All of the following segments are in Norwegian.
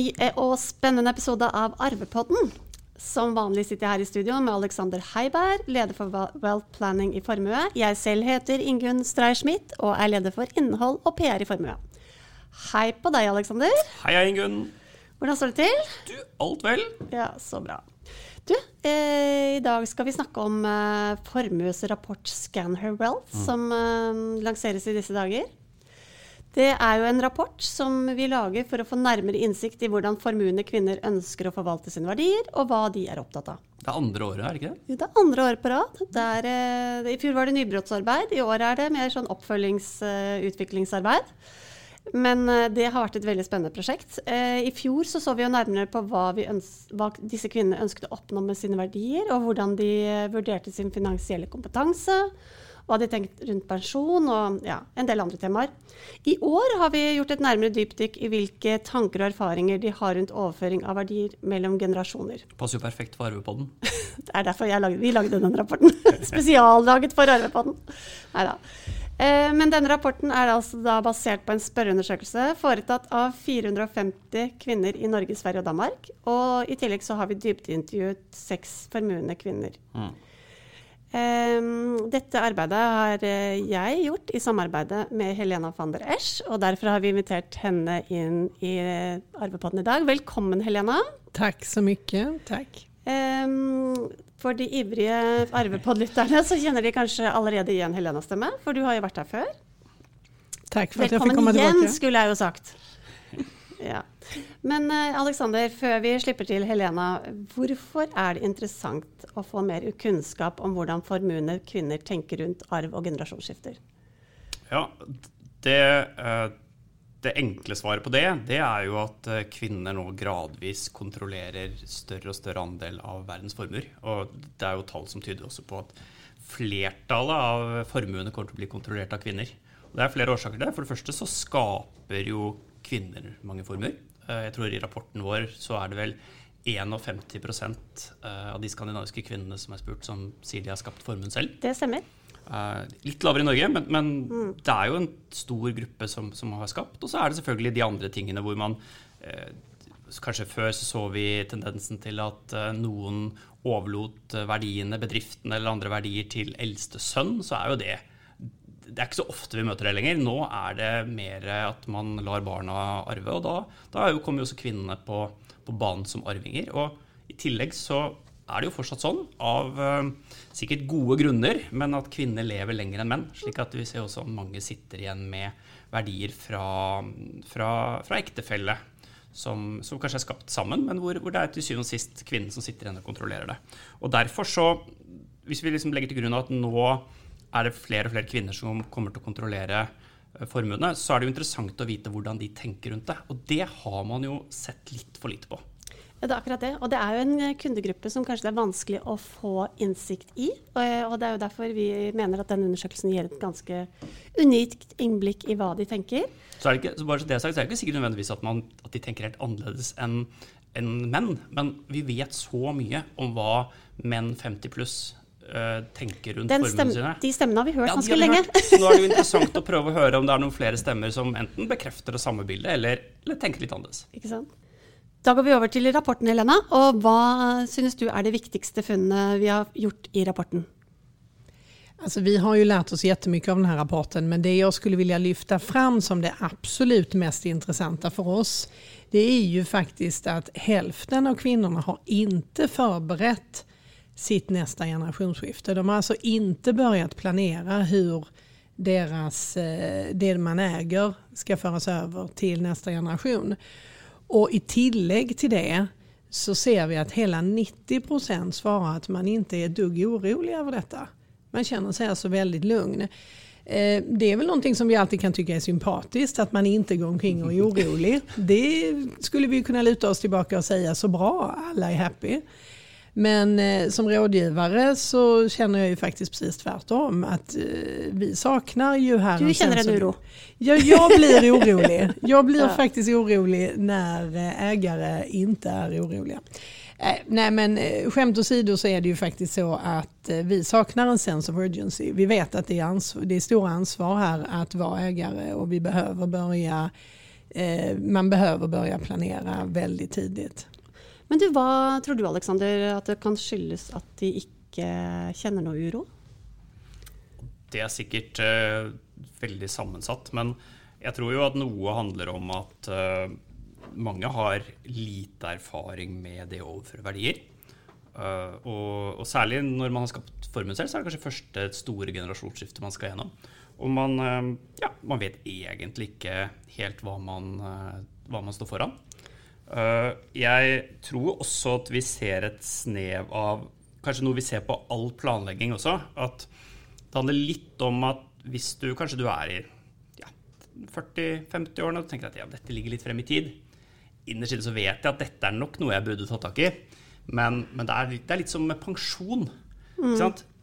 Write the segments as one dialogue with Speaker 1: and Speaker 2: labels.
Speaker 1: ny eh, og spennende episode av Arvepodden. Som vanlig sitter jeg her i studio med Alexander Heiberg, leder for Wealth Planning i Formue. Jeg selv heter Ingunn Streier-Schmidt og er leder for innhold og PR i Formue. Hei på deg, Alexander.
Speaker 2: Hei, Ingunn.
Speaker 1: Hvordan står det til?
Speaker 2: Du, alt vel?
Speaker 1: Ja, så bra. Du, eh, i dag skal vi snakke om eh, Formues rapport Scan Her Wealth, mm. som eh, lanseres i disse dager. Det er jo en rapport som vi lager for å få nærmere innsikt i hvordan formuende kvinner ønsker å forvalte sine verdier, og hva de er opptatt av.
Speaker 2: Det er andre året, er det ikke det?
Speaker 1: Jo, det er andre året på rad. Der, eh, I fjor var det nybrottsarbeid, i år er det mer sånn oppfølgingsutviklingsarbeid. Uh, men uh, det har vært et veldig spennende prosjekt. I fjor så, så vi jo nærmere på hva, hva, disse kvinnene ønsket å oppnå med sine verdier, og hvordan de vurderte sin finansielle kompetanse hva de tenkte rundt pensjon og ja, en del andre temaer. I år har vi gjort et nærmere dypdykk i hvilke tanker og erfaringer de har rundt overføring av verdier mellom generasjoner.
Speaker 2: Passer jo perfekt for Arvepodden.
Speaker 1: det er derfor lagde, vi lagde denne rapporten. Spesiallaget for Arvepodden. Nei da. Eh, men denne rapporten er altså basert på en spørreundersøkelse foretatt av 450 kvinner i Norge, Sverige og Danmark. Og i tillegg så har vi dybdeintervjuet seks formuende kvinner. Mm. Um, dette arbeidet har eh, jeg gjort i samarbeide med Helena van der Esch, og derfor har vi invitert henne inn i eh, Arvepodden i dag. Velkommen, Helena.
Speaker 3: Takk så mye. Takk. Um,
Speaker 1: for de ivrige Arvepod-lytterne så kjenner de kanskje allerede igjen Helenas stemme, for du har jo vært her før.
Speaker 3: Takk for
Speaker 1: at
Speaker 3: jeg fikk komme
Speaker 1: tilbake. Velkommen igjen, skulle jeg jo sagt. Ja. Men uh, Alexander, før vi slipper til Helena, hvorfor er det interessant å få mer kunnskap om hvordan formuende kvinner tenker rundt arv og generasjonsskifter?
Speaker 2: Ja, det, uh, det, enkle svaret på det, det er jo at uh, kvinner nå gradvis kontrollerer større og større andel av verdens formuer. Og det er jo tall som tyder også på at flertallet av formuene kommer til å bli kontrollert av kvinner. Det er flere årsaker til det. For det første så skaper jo kvinner mange former. Eh, jeg tror i rapporten vår så er det vel 51 eh, av de skandinaviske kvinnene som er spurt, som sier de har skapt formuen selv.
Speaker 1: Det stemmer.
Speaker 2: Uh, litt lavere i Norge, men, men mm. det er jo en stor gruppe som, som, har skapt. Og så er det selvfølgelig de andre tingene hvor man Kanskje før så, så vi tendensen til at noen overlot verdiene, bedriftene eller andre verdier til eldste sønn. Så er jo det det er ikke så ofte vi møter det lenger. Nå er det mer at man lar barna arve. Og da, da kommer jo også kvinnene på, på, banen som arvinger. Og i tillegg så er det jo fortsatt sånn, av uh, sikkert gode grunner, men at kvinner lever lenger enn menn. slik at vi ser også at mange sitter igjen med verdier fra, fra, fra ektefelle. Som, som, kanskje er skapt sammen, men hvor, hvor det er til syvende og sist kvinnen som sitter igjen og kontrollerer det. Og derfor så, Hvis vi liksom legger til grunn at nå er det flere og flere kvinner som kommer til å kontrollere eh, formuene, så er det jo interessant å vite hvordan de tenker rundt det. Og det har man jo sett litt for lite på.
Speaker 1: Ja, det er akkurat det. Og det er jo en eh, kundegruppe som kanskje det er vanskelig å få innsikt i. Eh, og det er jo derfor vi mener at denne undersøkelsen gir et ganske unikt innblikk i hva de tenker.
Speaker 2: Så er det ikke, så bare så det sagt, så er det ikke sikkert nødvendigvis at, man, at de tenker helt annerledes enn enn menn, men vi vet så mye om hva menn 50 pluss uh, tenker rundt Den formene sine.
Speaker 1: De stemmene har vi hørt ja, ganske lenge. Hørt.
Speaker 2: Så nå er det jo interessant å prøve å høre om det er noen flere stemmer som enten bekrefter det samme bildet, eller, eller tenker litt annerledes.
Speaker 1: Ikke sant? Da går vi over til rapporten, Helena. Og hva synes du er det viktigste funnet vi har gjort i rapporten?
Speaker 3: Alltså, vi har ju lärt oss jättemycket av den här rapporten men det jag skulle vilja lyfta fram som det absolut mest intressanta för oss det är ju faktiskt att hälften av kvinnorna har inte förberett sitt nästa generationsskifte. De har alltså inte börjat planera hur deras, eh, det man äger ska föras över till nästa generation. Och i tillägg till det så ser vi att hela 90 procent svarar att man inte är dugg orolig över detta. Man känner sig alltså väldigt lugn. Eh, det är väl någonting som vi alltid kan tycka är sympatiskt, att man inte går omkring och är orolig. Det skulle vi kunna luta oss tillbaka och säga så bra, alla är happy. Men eh, som rådgivare så känner jag ju faktiskt precis tvärtom. Att eh, vi saknar ju här...
Speaker 1: Du känner en oro?
Speaker 3: Ja, jag blir orolig. Jag blir ja. faktiskt orolig när eh, ägare inte är oroliga. Eh, nej men eh, skämt åsido så är det ju faktiskt så att eh, vi saknar en sense of urgency. Vi vet att det är, ansvar, det är stora ansvar här att vara ägare och vi behöver börja eh, man behöver börja planera väldigt tidigt.
Speaker 1: Men du, hva tror du Alexander, at det kan skyldes at de ikke kjenner noe uro?
Speaker 2: Det er sikkert uh, veldig sammensatt. Men jeg tror jo at noe handler om at uh, mange har lite erfaring med det å overføre verdier. Uh, og, og, særlig når man har skapt formen selv, så er det kanskje første store generasjonsskifte man skal gjennom. Og man, ja, man vet egentlig ikke helt hva man, hva man står foran. Jeg tror også at vi ser et snev av Kanskje noe vi ser på all planlegging også. At det handler litt om at hvis du kanskje du er i ja, 40-50-årene og tenker at ja, dette ligger litt frem i tid Innerst inne så vet jeg at dette er nok noe jeg burde ta tak i. Men, men det, er det, er litt, som med pensjon. Mm.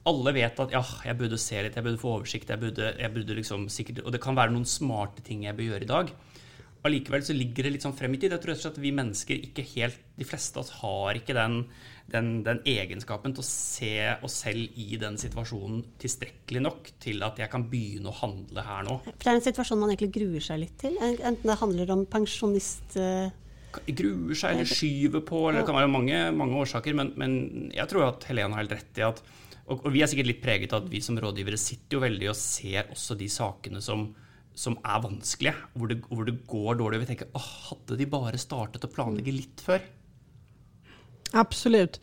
Speaker 2: Alle vet at ja, jeg burde se litt, jeg burde få oversikt, jeg burde, jeg burde liksom sikkert, og det kan være noen smarte ting jeg bør gjøre i dag. Allikevel så ligger det litt sånn frem i tid. Jeg tror at vi mennesker ikke helt De fleste av oss har ikke den, den, den, egenskapen til å se oss selv i den situasjonen tilstrekkelig nok til at jeg kan begynne å handle her nå.
Speaker 1: For det er en situasjon man egentlig gruer seg litt til? Enten det handler om pensjonist...
Speaker 2: Gruer seg eller skyver på, eller det kan være mange, mange årsaker. Men, men, jeg tror at Helene har helt rett i at og, og vi er sikkert litt preget av at vi som rådgivere sitter jo veldig og ser også de sakene som som er vanskelige, hvor det, hvor det går dårlig. Vi tenker åh, hadde de bare startet å planlegge litt før?
Speaker 3: Absolut.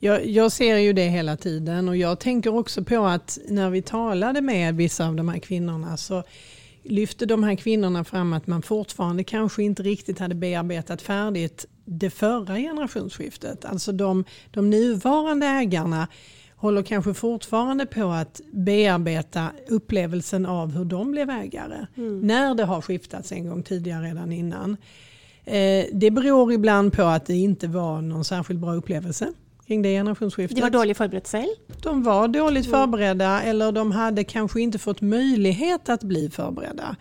Speaker 3: Jeg, jeg ser jo det hele tiden Og jeg tenker også på at når vi talte med vissa av de her kvinnene, så lyfte de här kvinnorna fram at man fortfarande kanskje ikke riktigt hade bearbetat färdigt det förra generationsskiftet. Alltså de, de nuvarande ägarna håller kanske fortfarande på att bearbeta upplevelsen av hur de blev ägare. Mm. När det har skiftats en gång tidigare redan innan. Eh, det beror ibland på att det inte var någon särskilt bra upplevelse kring det generationsskiftet.
Speaker 1: De var dåligt förberett själv?
Speaker 3: De var dåligt mm. förberedda eller de hade kanske inte fått möjlighet att bli förberedda.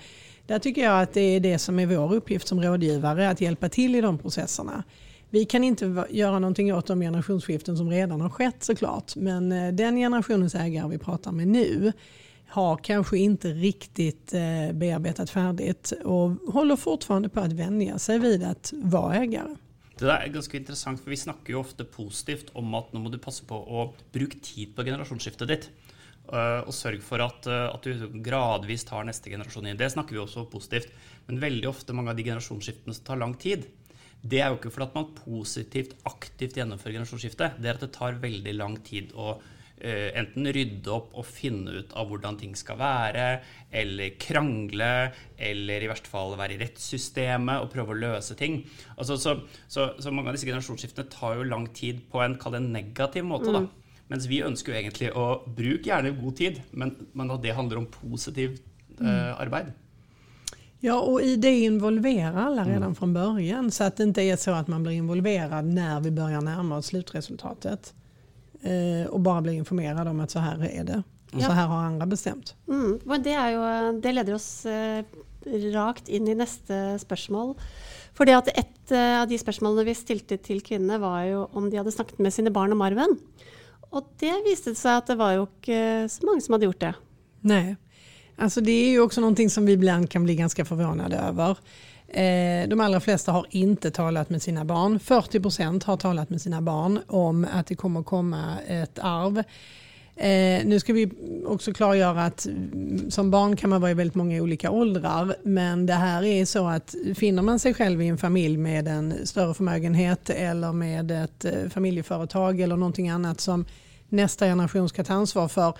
Speaker 3: Där tycker jag att det är det som är vår uppgift som rådgivare, att hjälpa till i de processerna. Vi kan inte göra någonting åt de generationsskiften som redan har skett såklart. Men eh, den generationens ägare vi pratar med nu har kanske inte riktigt eh, bearbetat färdigt och håller fortfarande på att vänja sig vid att vara ägare.
Speaker 2: Det der er ganske interessant, for Vi snakker jo ofte positivt om at nå må du passe på å bruke tid på generasjonsskiftet ditt. Eh, og sørge for at, at, du gradvis tar neste generasjon inn. Det snakker vi også positivt. Men veldig ofte mange av de generasjonsskiftene som tar lang tid, det er jo ikke fordi at man positivt, aktivt gjennomfører generasjonsskifte. Det er at det tar veldig lang tid å uh, enten rydde opp og finne ut av hvordan ting skal være, eller krangle, eller i verste fall være i rettssystemet og prøve å løse ting. Altså, så, så, så, mange av disse generasjonsskiftene tar jo lang tid på en, en negativ måte. da. Mm. Mens vi ønsker jo egentlig å bruke gjerne god tid, men, men det handler om positivt uh, arbeid.
Speaker 3: Ja, och i det involverar alla redan mm. från början så att det inte är så att man blir involverad när vi börjar närma oss slutresultatet. Eh, och bara blir informerad om att så här är det. Och ja. så här har andra bestämt.
Speaker 1: Mm, men det, jo, det leder oss eh, rakt inn i neste spørsmål. Det at Et eh, av de spørsmålene vi stilte til kvinnene, var jo om de hadde snakket med sine barn om arven. Og det viste seg at det var jo ikke så mange som hadde gjort det.
Speaker 3: Nei. Alltså det är ju också någonting som vi ibland kan bli ganska förvånade över. Eh, de allra flesta har inte talat med sina barn. 40% har talat med sina barn om att det kommer komma ett arv. Eh, nu ska vi också klargöra att som barn kan man vara i väldigt många olika åldrar. Men det här är så att finner man sig själv i en familj med en större förmögenhet eller med ett eh, familjeföretag eller någonting annat som nästa generation ska ta ansvar för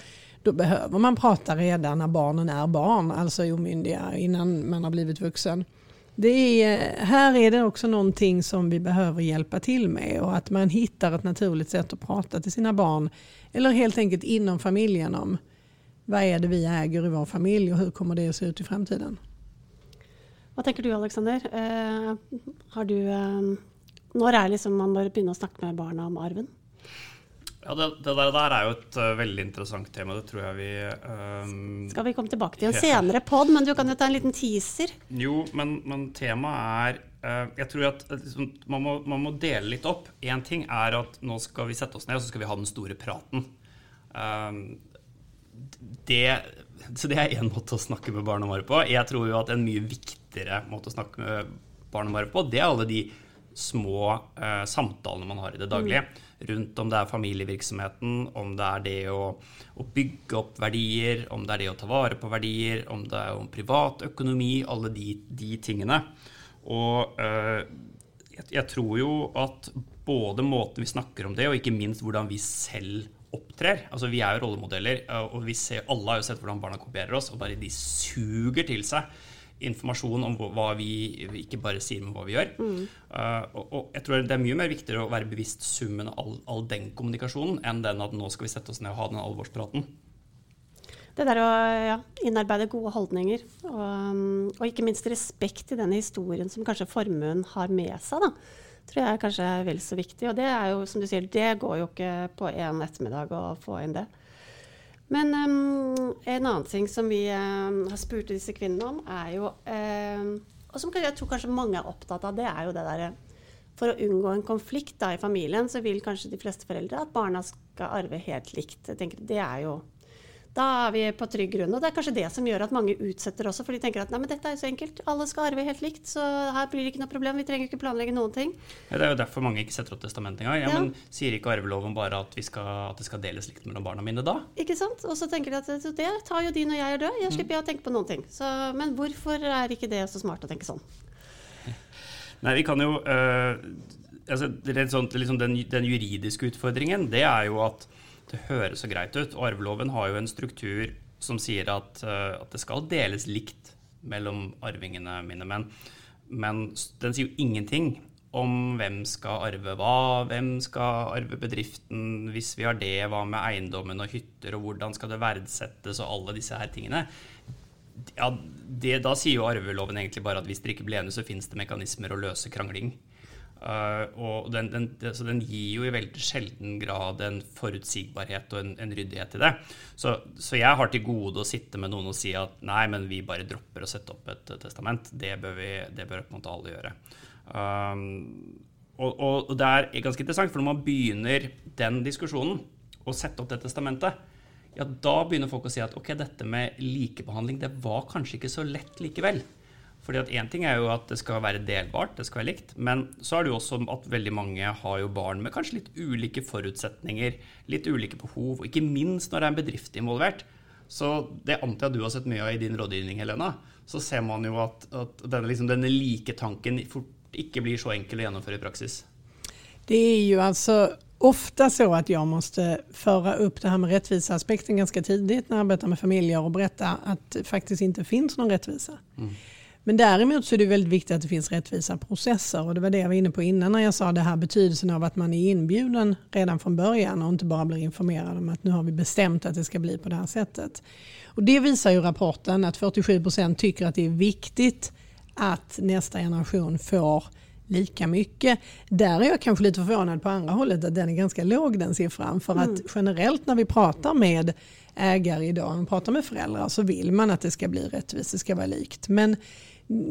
Speaker 3: då behöver man prata redan när barnen är barn, alltså omyndiga, innan man har blivit vuxen. Det är, här är det också någonting som vi behöver hjälpa till med och att man hittar ett naturligt sätt att prata till sina barn eller helt enkelt inom familjen om vad är det vi äger i vår familj och hur kommer det att se ut i framtiden.
Speaker 1: Hva tenker du Alexander? Eh, har du, eh, når er liksom man bør begynne å snakke med barna om arven?
Speaker 2: Ja, det, det der, der, er jo et uh, veldig interessant tema. Det tror jeg vi um,
Speaker 1: Skal vi komme tilbake til en senere pod, men du kan jo ta en liten teaser.
Speaker 2: Jo, men, men temaet er uh, Jeg tror at liksom, man, må, man, må, dele litt opp. Én ting er at nå skal vi sette oss ned og så skal vi ha den store praten. Um, det, så det er én måte å snakke med barna våre på. Jeg tror jo at en mye viktigere måte å snakke med barna våre på, det er alle de små uh, samtalene man har i det daglige. Rundt om det er familievirksomheten, om det er det å, å, bygge opp verdier, om det er det å ta vare på verdier, om det er om privatøkonomi, alle de, de tingene. Og eh, jeg, jeg, tror jo at både måten vi snakker om det, og ikke minst hvordan vi selv opptrer Altså Vi er jo rollemodeller, og vi ser, alle har jo sett hvordan barna kopierer oss, og bare de suger til seg informasjon om hva vi ikke bare sier, men hva vi gjør. Mm. Uh, og, og, jeg tror det er mye mer viktigere å være bevisst summen av all, all, den kommunikasjonen enn den at nå skal vi sette oss ned og ha den alvorspraten.
Speaker 1: Det der å ja, innarbeide gode holdninger, og, og, ikke minst respekt i denne historien som kanskje formuen har med seg, da, tror jeg er kanskje er vel så viktig. Og det er jo, som du sier, det går jo ikke på en ettermiddag å få inn det. Men um, en annen ting som vi um, har spurt disse kvinnene om, er jo um, Og som jeg tror kanskje mange er opptatt av, det er jo det derre For å unngå en konflikt da, i familien, så vil kanskje de fleste foreldre at barna skal arve helt likt. Jeg tenker Det er jo da er vi på trygg grunn. Og det er kanskje det som gjør at mange utsetter også, for de tenker at nei, men dette er jo så enkelt. Alle skal arve helt likt, så her blir det ikke noe problem. Vi trenger ikke planlegge noen ting.
Speaker 2: Ja, det er jo derfor mange ikke setter opp testament engang. Ja, ja. Men sier ikke arveloven bare at, skal, at, det skal deles likt mellom barna mine da?
Speaker 1: Ikke sant. Og så tenker de at det tar jo de når jeg er død. Jeg slipper jeg å tenke på noen ting. Så, men hvorfor er ikke det så smart å tenke sånn?
Speaker 2: Nei, vi kan jo øh, altså, sånt, liksom den, den juridiske utfordringen, det er jo at det høres så greit ut. Og arveloven har jo en struktur som sier at, uh, at det skal deles likt mellom arvingene mine. Men, men den sier jo ingenting om hvem skal arve hva, hvem skal arve bedriften, hvis vi har det, hva med eiendommen og hytter, og hvordan skal det verdsettes, og alle disse her tingene. Ja, det, da sier jo arveloven egentlig bare at hvis dere ikke blir enige, så finnes det mekanismer å løse krangling. Uh, og den, den, altså den, gir jo i veldig sjelden grad en forutsigbarhet og en, en ryddighet i det. Så, så, jeg har til gode å sitte med noen og si at nei, men vi bare dropper å sette opp et testament. Det bør, vi, det bør på en måte alle gjøre. Um, og, og, det er ganske interessant, for når man begynner den diskusjonen, å sette opp det testamentet, ja, da begynner folk å si at ok, dette med likebehandling, det var kanskje ikke så lett likevel. Fordi at Én ting er jo at det skal være delbart, det skal være likt. Men så er det jo også at veldig mange har jo barn med kanskje litt ulike forutsetninger, litt ulike behov, og ikke minst når det er en bedrift involvert. Så det antar jeg du har sett mye av i din rådgivning, Helena. Så ser man jo at, at denne, liksom, denne like tanken ikke blir så enkel å gjennomføre i praksis.
Speaker 3: Det er jo altså ofte så at jeg måtte føre opp det her med rättviseaspekten ganske tidlig når jeg arbeider med familier og berette at det faktisk ikke finnes noen rättvisa. Mm. Men däremot så är det väldigt viktigt att det finns rättvisa processer och det var det jag var inne på innan när jag sa det här betydelsen av att man är inbjuden redan från början och inte bara blir informerad om att nu har vi bestämt att det ska bli på det här sättet. Och det visar ju rapporten att 47 procent tycker att det är viktigt att nästa generation får lika mycket. Där är jag kanske lite förvånad på andra hållet att den är ganska låg den siffran. För att mm. generellt när vi pratar med ägare idag, när vi pratar med föräldrar så vill man att det ska bli rättvist, det ska vara likt. Men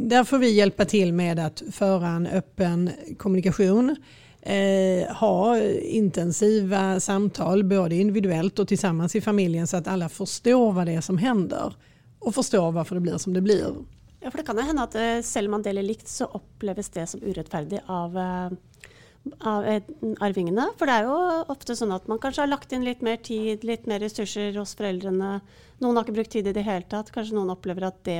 Speaker 3: där får vi hjälpa till med att föra en öppen kommunikation. Eh, ha intensiva samtal både individuellt och tillsammans i familjen så att alla förstår vad det är som händer och förstår varför det blir som det blir.
Speaker 1: Ja, for Det kan jo hende at eh, selv om man deler likt, så oppleves det som urettferdig av eh, av arvingene. For det er jo ofte sånn at man kanskje har lagt inn litt mer tid, litt mer ressurser hos foreldrene. Noen har ikke brukt tid i det hele tatt. Kanskje noen opplever at det,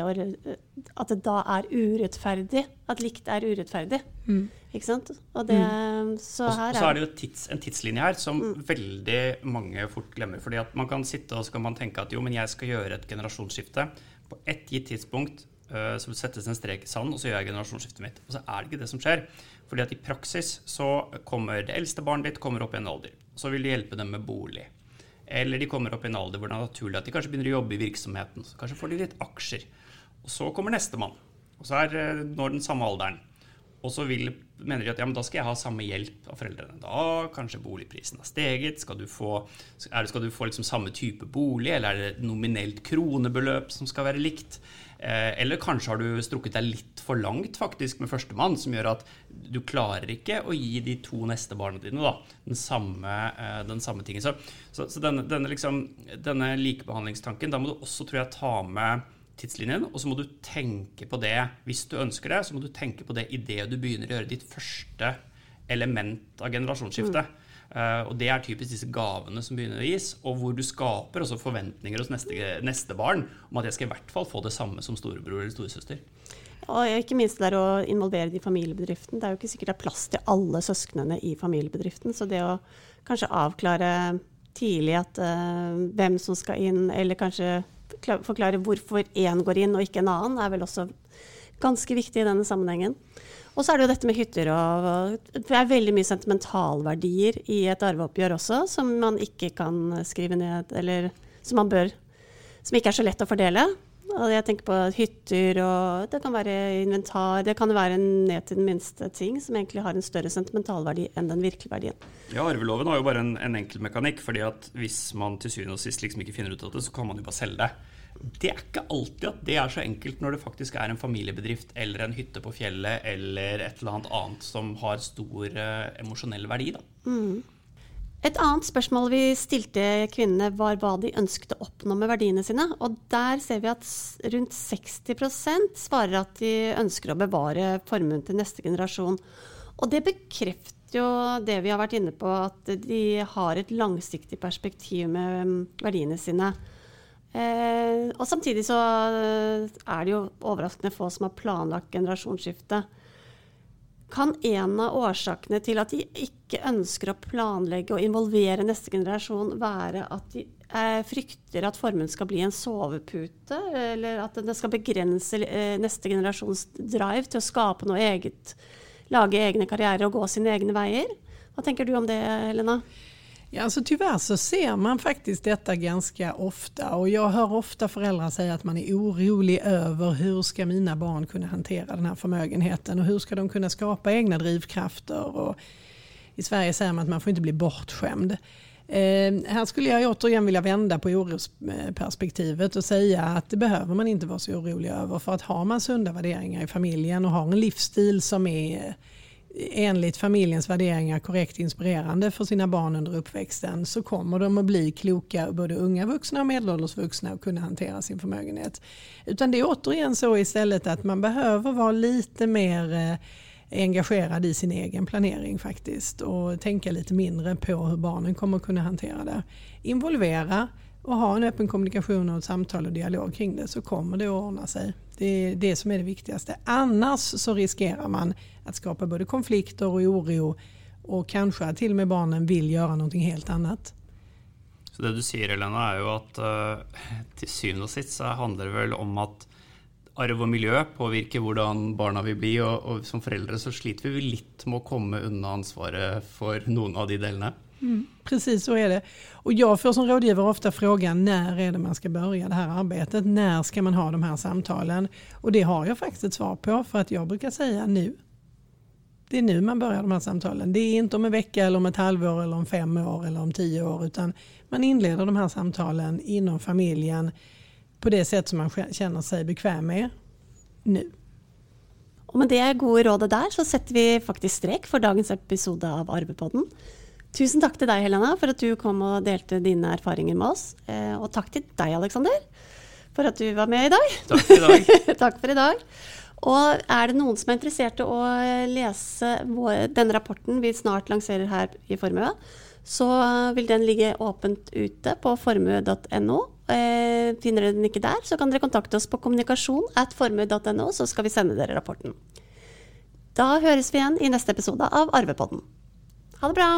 Speaker 1: at det da er urettferdig. At likt er urettferdig. Mm. Ikke sant? Og det,
Speaker 2: mm. så, her er, så er det jo tids, en tidslinje her som mm. veldig mange fort glemmer. fordi at man kan sitte og så kan man tenke at jo, men jeg skal gjøre et generasjonsskifte. På ett gitt tidspunkt uh, så settes en strek i sanden, og så gjør jeg generasjonsskiftet mitt. Og så er det ikke det som skjer. Fordi at i praksis så kommer det eldste barnet ditt kommer opp i en alder. Så vil de hjelpe dem med bolig. Eller de kommer opp i en alder hvor det er naturlig at de kanskje begynner å jobbe i virksomheten. Så kanskje får de litt aksjer. Og så kommer nestemann. Og så er eh, når den samme alderen. Og så vil, mener de at ja, men da skal jeg ha samme hjelp av foreldrene. Da kanskje boligprisen har steget. Skal du få, det, skal du få liksom samme type bolig, eller er det nominelt kronebeløp som skal være likt? Eh, eller kanskje har du strukket deg litt for langt faktisk med førstemann, som gjør at du klarer ikke å gi de to neste barna dine da, den, samme, eh, samme tingen. Så, så, så denne, denne, liksom, denne, likebehandlingstanken, da må du også tror jeg, ta med tidslinjen, og så må du tenke på det hvis du ønsker det. Så må du tenke på det idet du begynner å gjøre ditt første element av generasjonsskiftet. Mm. Uh, og det er typisk disse gavene som begynner å gis, og hvor du skaper også forventninger hos neste, neste barn om at jeg skal i hvert fall få det samme som storebror eller storesøster.
Speaker 1: Og ikke minst det der å involvere de i familiebedriften. Det er jo ikke sikkert det er plass til alle søsknene i familiebedriften. Så det å kanskje avklare tidlig at, uh, hvem som skal inn, eller kanskje forklare hvorfor én går inn og ikke en annen, er vel også ganske viktig i denne sammenhengen. Og så er det jo dette med hytter og Det er veldig mye sentimentalverdier i et arveoppgjør også, som man ikke kan skrive ned, eller som man bør Som ikke er så lett å fordele. Og jeg tenker på hytter og Det kan være inventar. Det kan være ned til den minste ting som egentlig har en større sentimentalverdi enn den virkelige verdien.
Speaker 2: Ja, arveloven har jo bare en, en enkel mekanikk. fordi at hvis man til syvende og sist liksom ikke finner ut av det, så kan man jo bare selge det. Det er ikke alltid at det er så enkelt når det faktisk er en familiebedrift eller en hytte på fjellet eller et eller annet annet som har stor eh, emosjonell verdi. Da. Mm.
Speaker 1: Et annet spørsmål vi stilte kvinnene, var hva de ønsket å oppnå med verdiene sine. Og der ser vi at rundt 60% svarer at de ønsker å bevare formuen til neste generasjon. Og det bekrefter jo det vi har vært inne på, at de har et langsiktig perspektiv med mm, verdiene sine. Eh, og samtidig så er det jo overraskende få som har planlagt generasjonsskifte. Kan en av årsakene til at de ikke ønsker å planlegge og involvere neste generasjon, være at de eh, frykter at formuen skal bli en sovepute, eller at det skal begrense eh, neste generasjons drive til å skape noe eget, lage egne karrierer og gå sine egne veier? Hva tenker du om det, Helena?
Speaker 3: Ja, alltså tyvärr så ser man faktiskt detta ganska ofta och jag hör ofta föräldrar säga att man är orolig över hur ska mina barn kunna hantera den här förmögenheten och hur ska de kunna skapa egna drivkrafter. Och I Sverige säger man att man får inte bli bortskämd. Eh, här skulle jag återigen vilja vända på orosperspektivet och säga att det behöver man inte vara så orolig över. För att har man sunda värderingar i familjen och har en livsstil som är enligt familjens värderingar korrekt inspirerande för sina barn under uppväxten så kommer de att bli kloka, både unga vuxna och medelålders vuxna och kunna hantera sin förmögenhet. Utan det är återigen så istället att man behöver vara lite mer eh, engagerad i sin egen planering faktiskt och tänka lite mindre på hur barnen kommer kunna hantera det. Involvera och ha en öppen kommunikation och ett samtal och dialog kring det så kommer det att ordna sig. Det är det som är det viktigaste. Annars så riskerar man att skapa både konflikter och oro och kanske till och med barnen vill göra någonting helt annat.
Speaker 2: Så det du sier, Helena, er jo at uh, til syvende og sist så handler det vel om at arv og miljø påvirker hvordan barna vil bli, og, og som foreldre så sliter vi litt med å komme unna ansvaret for noen av de delene.
Speaker 3: Mm, precis så är det. Och jag får som rådgivare ofta frågan när är det man ska börja det här arbetet? När ska man ha de här samtalen? Och det har jag faktiskt ett svar på för att jag brukar säga nu. Det är nu man börjar de här samtalen. Det är inte om en vecka eller om ett halvår eller om fem år eller om tio år utan man inleder de här samtalen inom familjen på det sätt som man känner sig bekväm med nu.
Speaker 1: Og med det gode rådet der så setter vi faktisk strek for dagens episode av Arvepodden. Tusen takk til deg, Helena, for at du kom og delte dine erfaringer med oss. Eh, og takk til deg, Aleksander, for at du var med i dag.
Speaker 2: Takk for i dag.
Speaker 1: takk for i dag. Og er det noen som er interessert i å lese denne rapporten vi snart lanserer her i Formue, så vil den ligge åpent ute på formue.no. Eh, finner dere den ikke der, så kan dere kontakte oss på kommunikasjon at formue.no, så skal vi sende dere rapporten. Da høres vi igjen i neste episode av Arvepodden. Ha det bra!